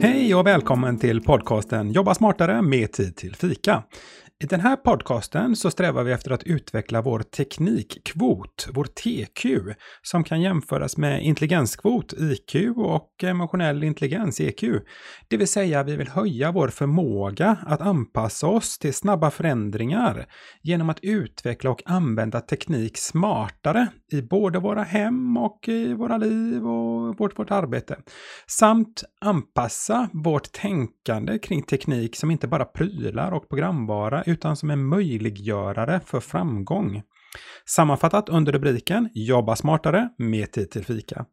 Hej och välkommen till podcasten Jobba smartare med tid till fika. I den här podcasten så strävar vi efter att utveckla vår teknikkvot, vår TQ, som kan jämföras med intelligenskvot, IQ, och emotionell intelligens, EQ. Det vill säga, vi vill höja vår förmåga att anpassa oss till snabba förändringar genom att utveckla och använda teknik smartare i både våra hem och i våra liv och vårt, vårt arbete. Samt anpassa vårt tänkande kring teknik som inte bara prylar och programvara utan som en möjliggörare för framgång. Sammanfattat under rubriken Jobba smartare med tid till fika.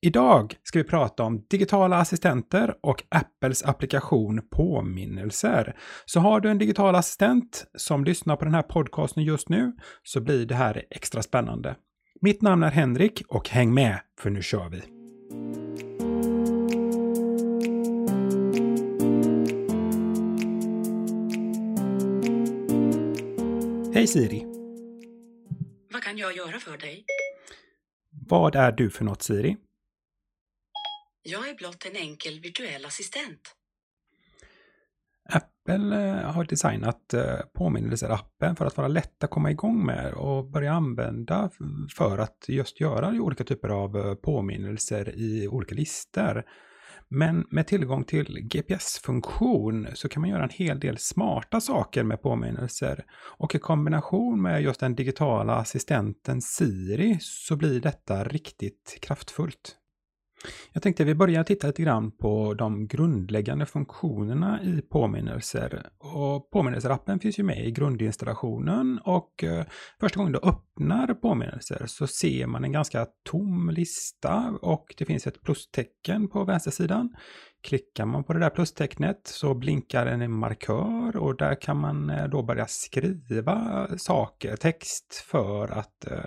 Idag ska vi prata om digitala assistenter och Apples applikation Påminnelser. Så har du en digital assistent som lyssnar på den här podcasten just nu så blir det här extra spännande. Mitt namn är Henrik och häng med för nu kör vi! Hej Siri! Vad kan jag göra för dig? Vad är du för något Siri? Jag är blott en enkel virtuell assistent. Apple eh, har designat eh, påminnelser-appen för att vara lätt att komma igång med och börja använda för att just göra olika typer av eh, påminnelser i olika listor. Men med tillgång till GPS-funktion så kan man göra en hel del smarta saker med påminnelser. Och i kombination med just den digitala assistenten Siri så blir detta riktigt kraftfullt. Jag tänkte vi börjar titta lite grann på de grundläggande funktionerna i påminnelser. Och påminnelserappen finns ju med i grundinstallationen och eh, första gången du öppnar påminnelser så ser man en ganska tom lista och det finns ett plustecken på vänstersidan. Klickar man på det där plustecknet så blinkar en markör och där kan man eh, då börja skriva saker, text för att eh,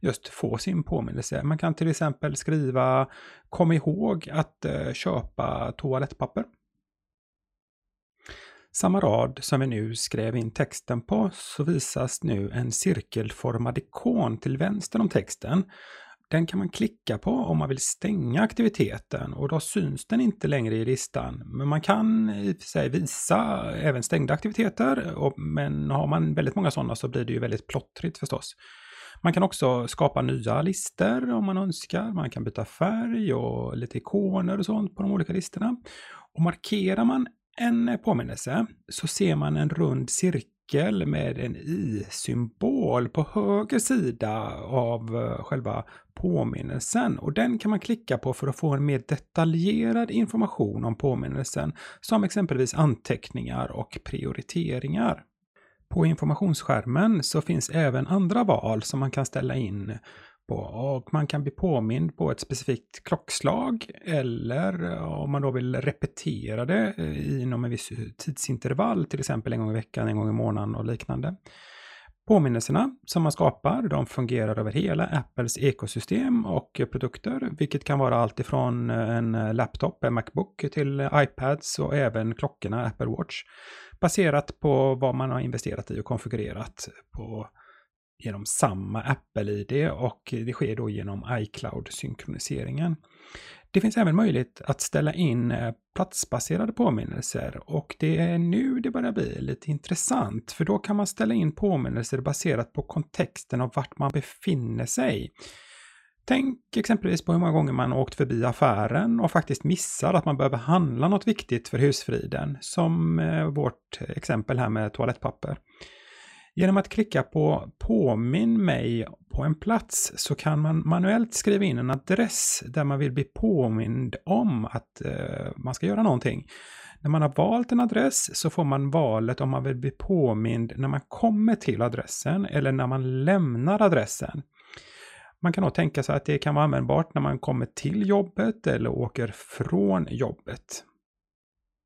just få sin påminnelse. Man kan till exempel skriva kom ihåg att eh, köpa toalettpapper. Samma rad som vi nu skrev in texten på så visas nu en cirkelformad ikon till vänster om texten. Den kan man klicka på om man vill stänga aktiviteten och då syns den inte längre i listan. Men man kan i och för sig visa även stängda aktiviteter, men har man väldigt många sådana så blir det ju väldigt plottrigt förstås. Man kan också skapa nya listor om man önskar. Man kan byta färg och lite ikoner och sånt på de olika listorna. Och markerar man en påminnelse så ser man en rund cirkel med en i-symbol på höger sida av eh, själva påminnelsen och den kan man klicka på för att få en mer detaljerad information om påminnelsen som exempelvis anteckningar och prioriteringar. På informationsskärmen så finns även andra val som man kan ställa in på och man kan bli påmind på ett specifikt klockslag eller om man då vill repetera det eh, inom en viss tidsintervall, till exempel en gång i veckan, en gång i månaden och liknande. Påminnelserna som man skapar, de fungerar över hela Apples ekosystem och produkter, vilket kan vara allt ifrån eh, en laptop, en Macbook, till iPads och även klockorna Apple Watch baserat på vad man har investerat i och konfigurerat på, genom samma Apple-ID och det sker då genom iCloud-synkroniseringen. Det finns även möjlighet att ställa in eh, platsbaserade påminnelser och det är nu det börjar bli lite intressant för då kan man ställa in påminnelser baserat på kontexten av vart man befinner sig. Tänk exempelvis på hur många gånger man åkt förbi affären och faktiskt missar att man behöver handla något viktigt för husfriden, som eh, vårt exempel här med toalettpapper. Genom att klicka på påminn mig på en plats så kan man manuellt skriva in en adress där man vill bli påmind om att eh, man ska göra någonting. När man har valt en adress så får man valet om man vill bli påmind när man kommer till adressen eller när man lämnar adressen. Man kan nog tänka sig att det kan vara användbart när man kommer till jobbet eller åker från jobbet.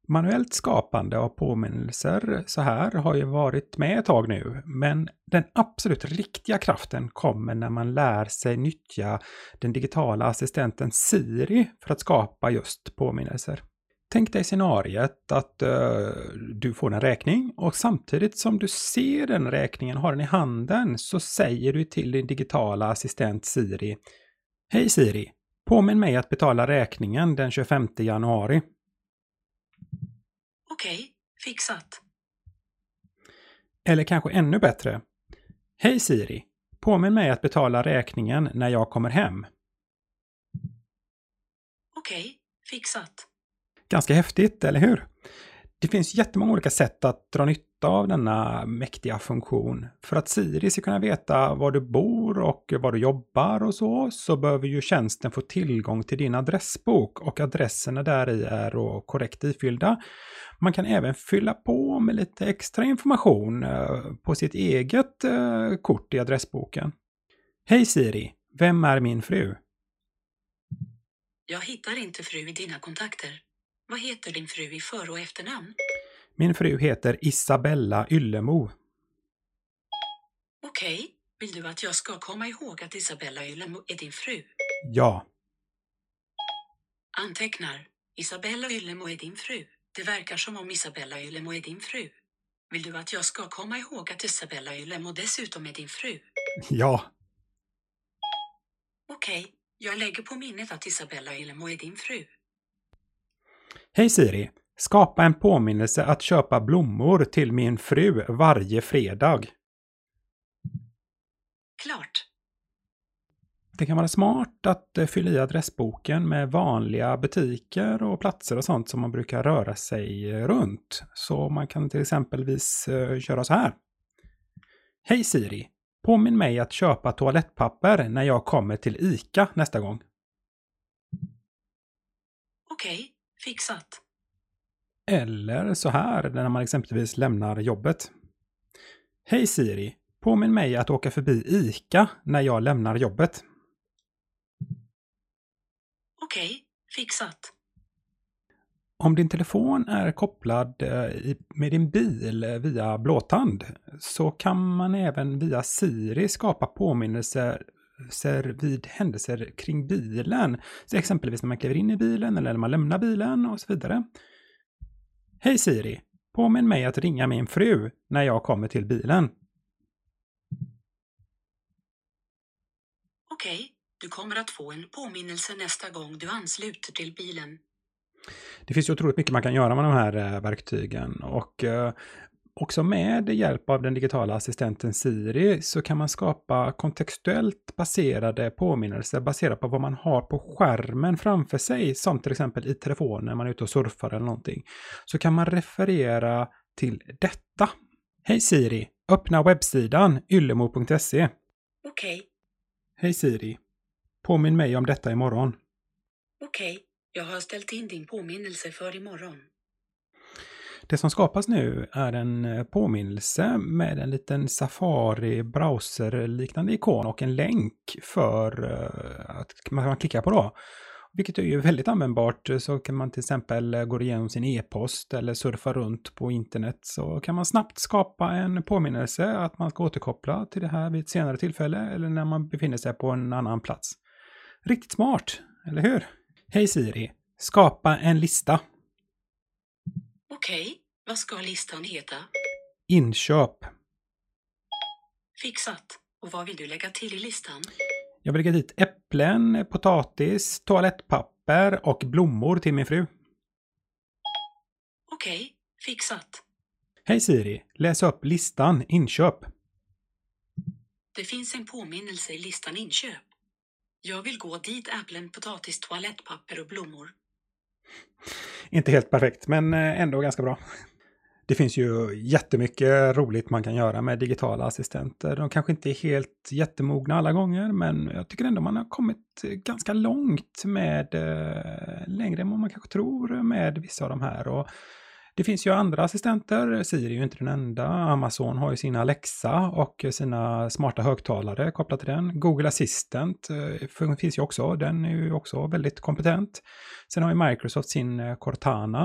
Manuellt skapande av påminnelser så här har ju varit med ett tag nu, men den absolut riktiga kraften kommer när man lär sig nyttja den digitala assistenten Siri för att skapa just påminnelser. Tänk dig scenariet att uh, du får en räkning och samtidigt som du ser den räkningen, har den i handen, så säger du till din digitala assistent Siri Hej Siri! Påminn mig att betala räkningen den 25 januari. Okej, fixat. Eller kanske ännu bättre. Hej Siri! Påminn mig att betala räkningen när jag kommer hem. Okej, fixat. Ganska häftigt, eller hur? Det finns jättemånga olika sätt att dra nytta av denna mäktiga funktion. För att Siri ska kunna veta var du bor och var du jobbar och så, så behöver ju tjänsten få tillgång till din adressbok och adresserna där i är då korrekt ifyllda. Man kan även fylla på med lite extra information eh, på sitt eget eh, kort i adressboken. Hej Siri, vem är min fru? Jag hittar inte fru i dina kontakter. Vad heter din fru i för och efternamn? Min fru heter Isabella Yllemo. Okej, vill du att jag ska komma ihåg att Isabella Ylemo är din fru? Ja. Antecknar. Isabella Ylemo är din fru. Det verkar som om Isabella Ylemo är din fru. Vill du att jag ska komma ihåg att Isabella Ylemo dessutom är din fru? Ja. Okej, jag lägger på minnet att Isabella Ylemo är din fru. Hej Siri! Skapa en påminnelse att köpa blommor till min fru varje fredag. Klart. Det kan vara smart att eh, fylla i adressboken med vanliga butiker och platser och sånt som man brukar röra sig runt. Så man kan till exempelvis eh, köra så här. Hej Siri! Påminn mig att köpa toalettpapper när jag kommer till ICA nästa gång. Okej, fixat. Eller så här när man exempelvis lämnar jobbet. Hej Siri! Påminn mig att åka förbi ICA när jag lämnar jobbet. Okej, fixat. Om din telefon är kopplad eh, med din bil eh, via blåtand så kan man även via Siri skapa påminnelser ser vid händelser kring bilen. Så exempelvis när man kliver in i bilen eller när man lämnar bilen och så vidare. Hej Siri! Påminn mig att ringa min fru när jag kommer till bilen. Okej, du kommer att få en påminnelse nästa gång du ansluter till bilen. Det finns ju otroligt mycket man kan göra med de här eh, verktygen och eh, också med hjälp av den digitala assistenten Siri så kan man skapa kontextuellt baserade påminnelser baserat på vad man har på skärmen framför sig, som till exempel i telefonen när man är ute och surfar eller någonting. Så kan man referera till detta. Hej Siri, öppna webbsidan yllemo.se. Okej, Hej Siri, påminn mig om detta imorgon. okej. Jag har ställt in din påminnelse för imorgon. Det som skapas nu är en eh, påminnelse med en liten Safari browser-liknande ikon och en länk för eh, att man klickar på då. Vilket är ju väldigt användbart. Så kan man till exempel eh, gå igenom sin e-post eller surfa runt på internet så kan man snabbt skapa en påminnelse att man ska återkoppla till det här vid ett senare tillfälle eller när man befinner sig på en annan plats. Riktigt smart, eller hur? Hej Siri, skapa en lista. Okej, vad ska listan heta? Inköp. Fixat. Och vad vill du lägga till i listan? Jag vill lägga dit äpplen, potatis, toalettpapper och blommor till min fru. Okej, fixat. Hej Siri, läs upp listan inköp. Det finns en påminnelse i listan inköp. Jag vill gå dit äpplen, potatis, toalettpapper och blommor. Inte helt perfekt, men eh, ändå ganska bra. Det finns ju jättemycket roligt man kan göra med digitala assistenter. De kanske inte är helt jättemogna alla gånger, men jag tycker ändå man har kommit ganska långt med, eh, längre än vad man kanske tror med vissa av de här. Och det finns ju andra assistenter, Siri är ju inte den enda. Amazon har ju sin Alexa och sina smarta högtalare kopplat till den. Google Assistant eh, finns ju också, den är ju också väldigt kompetent. Sen har ju Microsoft sin eh, Cortana.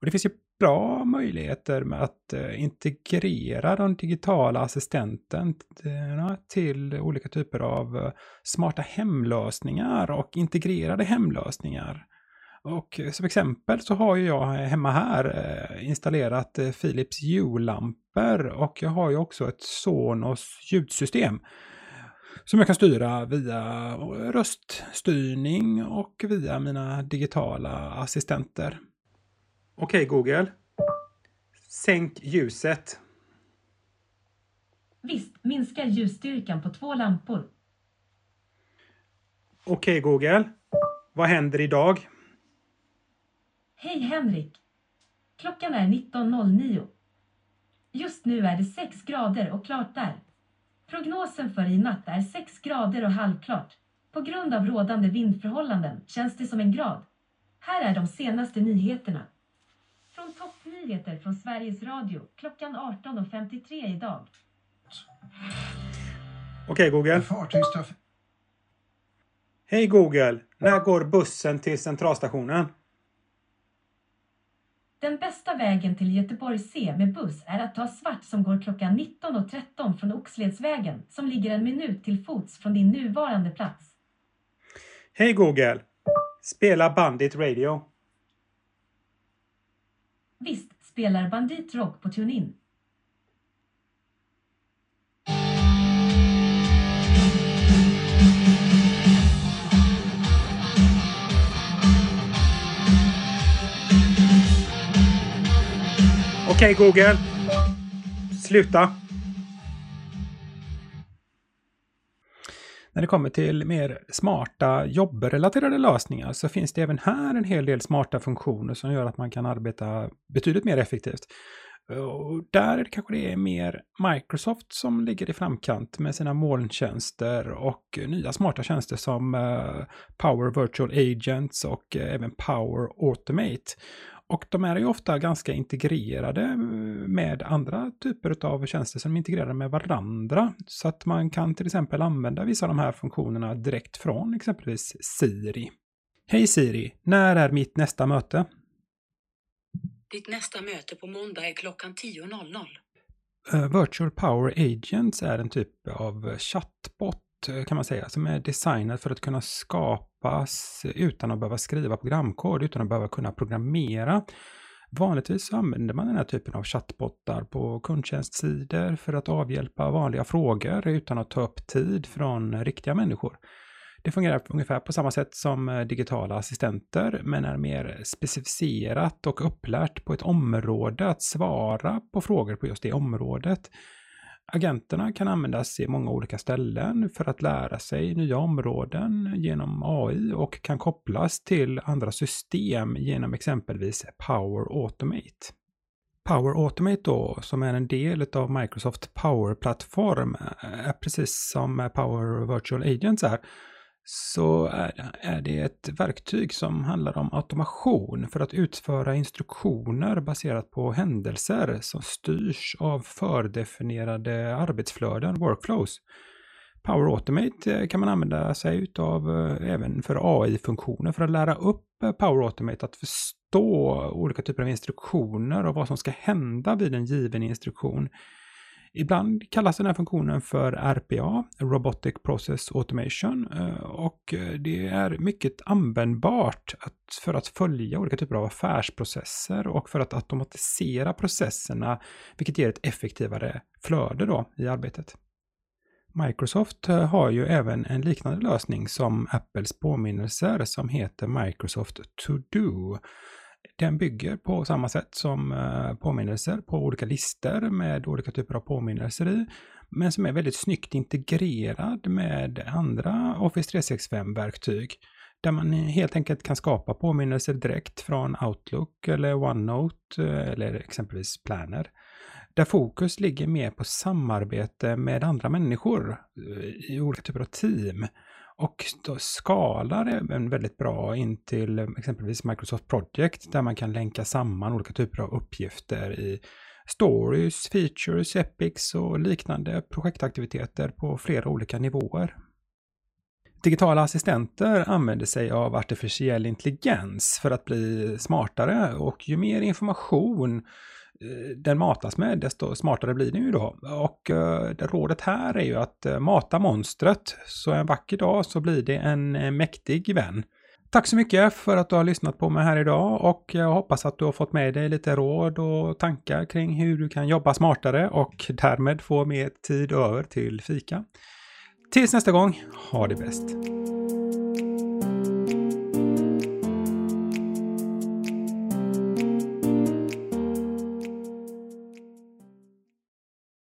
Och det finns ju bra möjligheter med att eh, integrera de digitala assistenterna till olika typer av smarta hemlösningar och integrerade hemlösningar. Och eh, som exempel så har ju jag hemma här eh, installerat eh, Philips Hue-lampor och jag har ju också ett Sonos ljudsystem som jag kan styra via röststyrning och via mina digitala assistenter. Okej Google, Sänk ljuset. Visst, minska ljusstyrkan på två lampor. Okej Google. Vad händer idag? Hej Henrik! Klockan är 19.09. Just nu är det 6 grader och klart där. Prognosen för i natt är 6 grader och halvklart. På grund av rådande vindförhållanden känns det som en grad. Här är de senaste nyheterna. Från toppnyheter från Sveriges Radio klockan 18.53 idag. Okej Google. Fartygstrafik. Hej Google. När går bussen till centralstationen? Den bästa vägen till Göteborg C med buss är att ta svart som går klockan 19.13 från Oxledsvägen som ligger en minut till fots från din nuvarande plats. Hej Google. Spela Bandit Radio. Visst spelar Bandit Rock på TuneIn. Okej Google. Sluta. När det kommer till mer smarta jobbrelaterade lösningar så finns det även här en hel del smarta funktioner som gör att man kan arbeta betydligt mer effektivt. Och där kanske det är mer Microsoft som ligger i framkant med sina molntjänster och nya smarta tjänster som eh, Power Virtual Agents och eh, även Power Automate. Och de är ju ofta ganska integrerade eh, med andra typer av tjänster som är integrerade med varandra. Så att man kan till exempel använda vissa av de här funktionerna direkt från exempelvis Siri. Hej Siri, när är mitt nästa möte? Ditt nästa möte på måndag är klockan 10.00. Uh, Virtual Power Agents är en typ av chattbot uh, kan man säga, som är designad för att kunna skapas utan att behöva skriva programkod, utan att behöva kunna programmera. Vanligtvis så använder man den här typen av chattbottar på kundtjänstsidor för att avhjälpa vanliga frågor utan att ta upp tid från riktiga människor. Det fungerar ungefär på samma sätt som eh, digitala assistenter, men är mer specificerat och upplärt på ett område att svara på frågor på just det området. Agenterna kan användas i många olika ställen för att lära sig nya områden genom AI och kan kopplas till andra system genom exempelvis Power Automate. Power Automate då, som är en del av Microsoft Power-plattform, är precis som Power Virtual Agents är, så är det ett verktyg som handlar om automation för att utföra instruktioner baserat på händelser som styrs av fördefinierade arbetsflöden, workflows. Power Automate eh, kan man använda sig utav eh, även för AI-funktioner för att lära upp eh, Power Automate att förstå olika typer av instruktioner och vad som ska hända vid en given instruktion Ibland kallas den här funktionen för RPA, Robotic Process Automation, eh, och eh, det är mycket användbart för att följa olika typer av affärsprocesser och för att automatisera processerna, vilket ger ett effektivare flöde då i arbetet. Microsoft eh, har ju även en liknande lösning som Apples påminnelser som heter Microsoft To Do den bygger på samma sätt som eh, påminnelser på olika listor med olika typer av påminnelser i. Men som är väldigt snyggt integrerad med andra Office 365-verktyg. Där man helt enkelt kan skapa påminnelser direkt från Outlook eller OneNote eh, eller exempelvis Planner. Där fokus ligger mer på samarbete med andra människor eh, i olika typer av team. Och då skalar även väldigt bra in till exempelvis Microsoft Project där man kan länka samman olika typer av uppgifter i stories, features, epics och liknande projektaktiviteter på flera olika nivåer. Digitala assistenter använder sig av artificiell intelligens för att bli smartare och ju mer information Eh, den matas med, desto smartare blir den ju då. Och uh, rådet här är ju att eh, mata monstret, så en vacker dag så blir det en mäktig vän. Tack så mycket för att du har lyssnat på mig här idag och jag hoppas att du har fått med dig lite råd och tankar kring hur du kan jobba smartare och därmed få mer tid över till fika. Tills nästa gång, ha det bäst!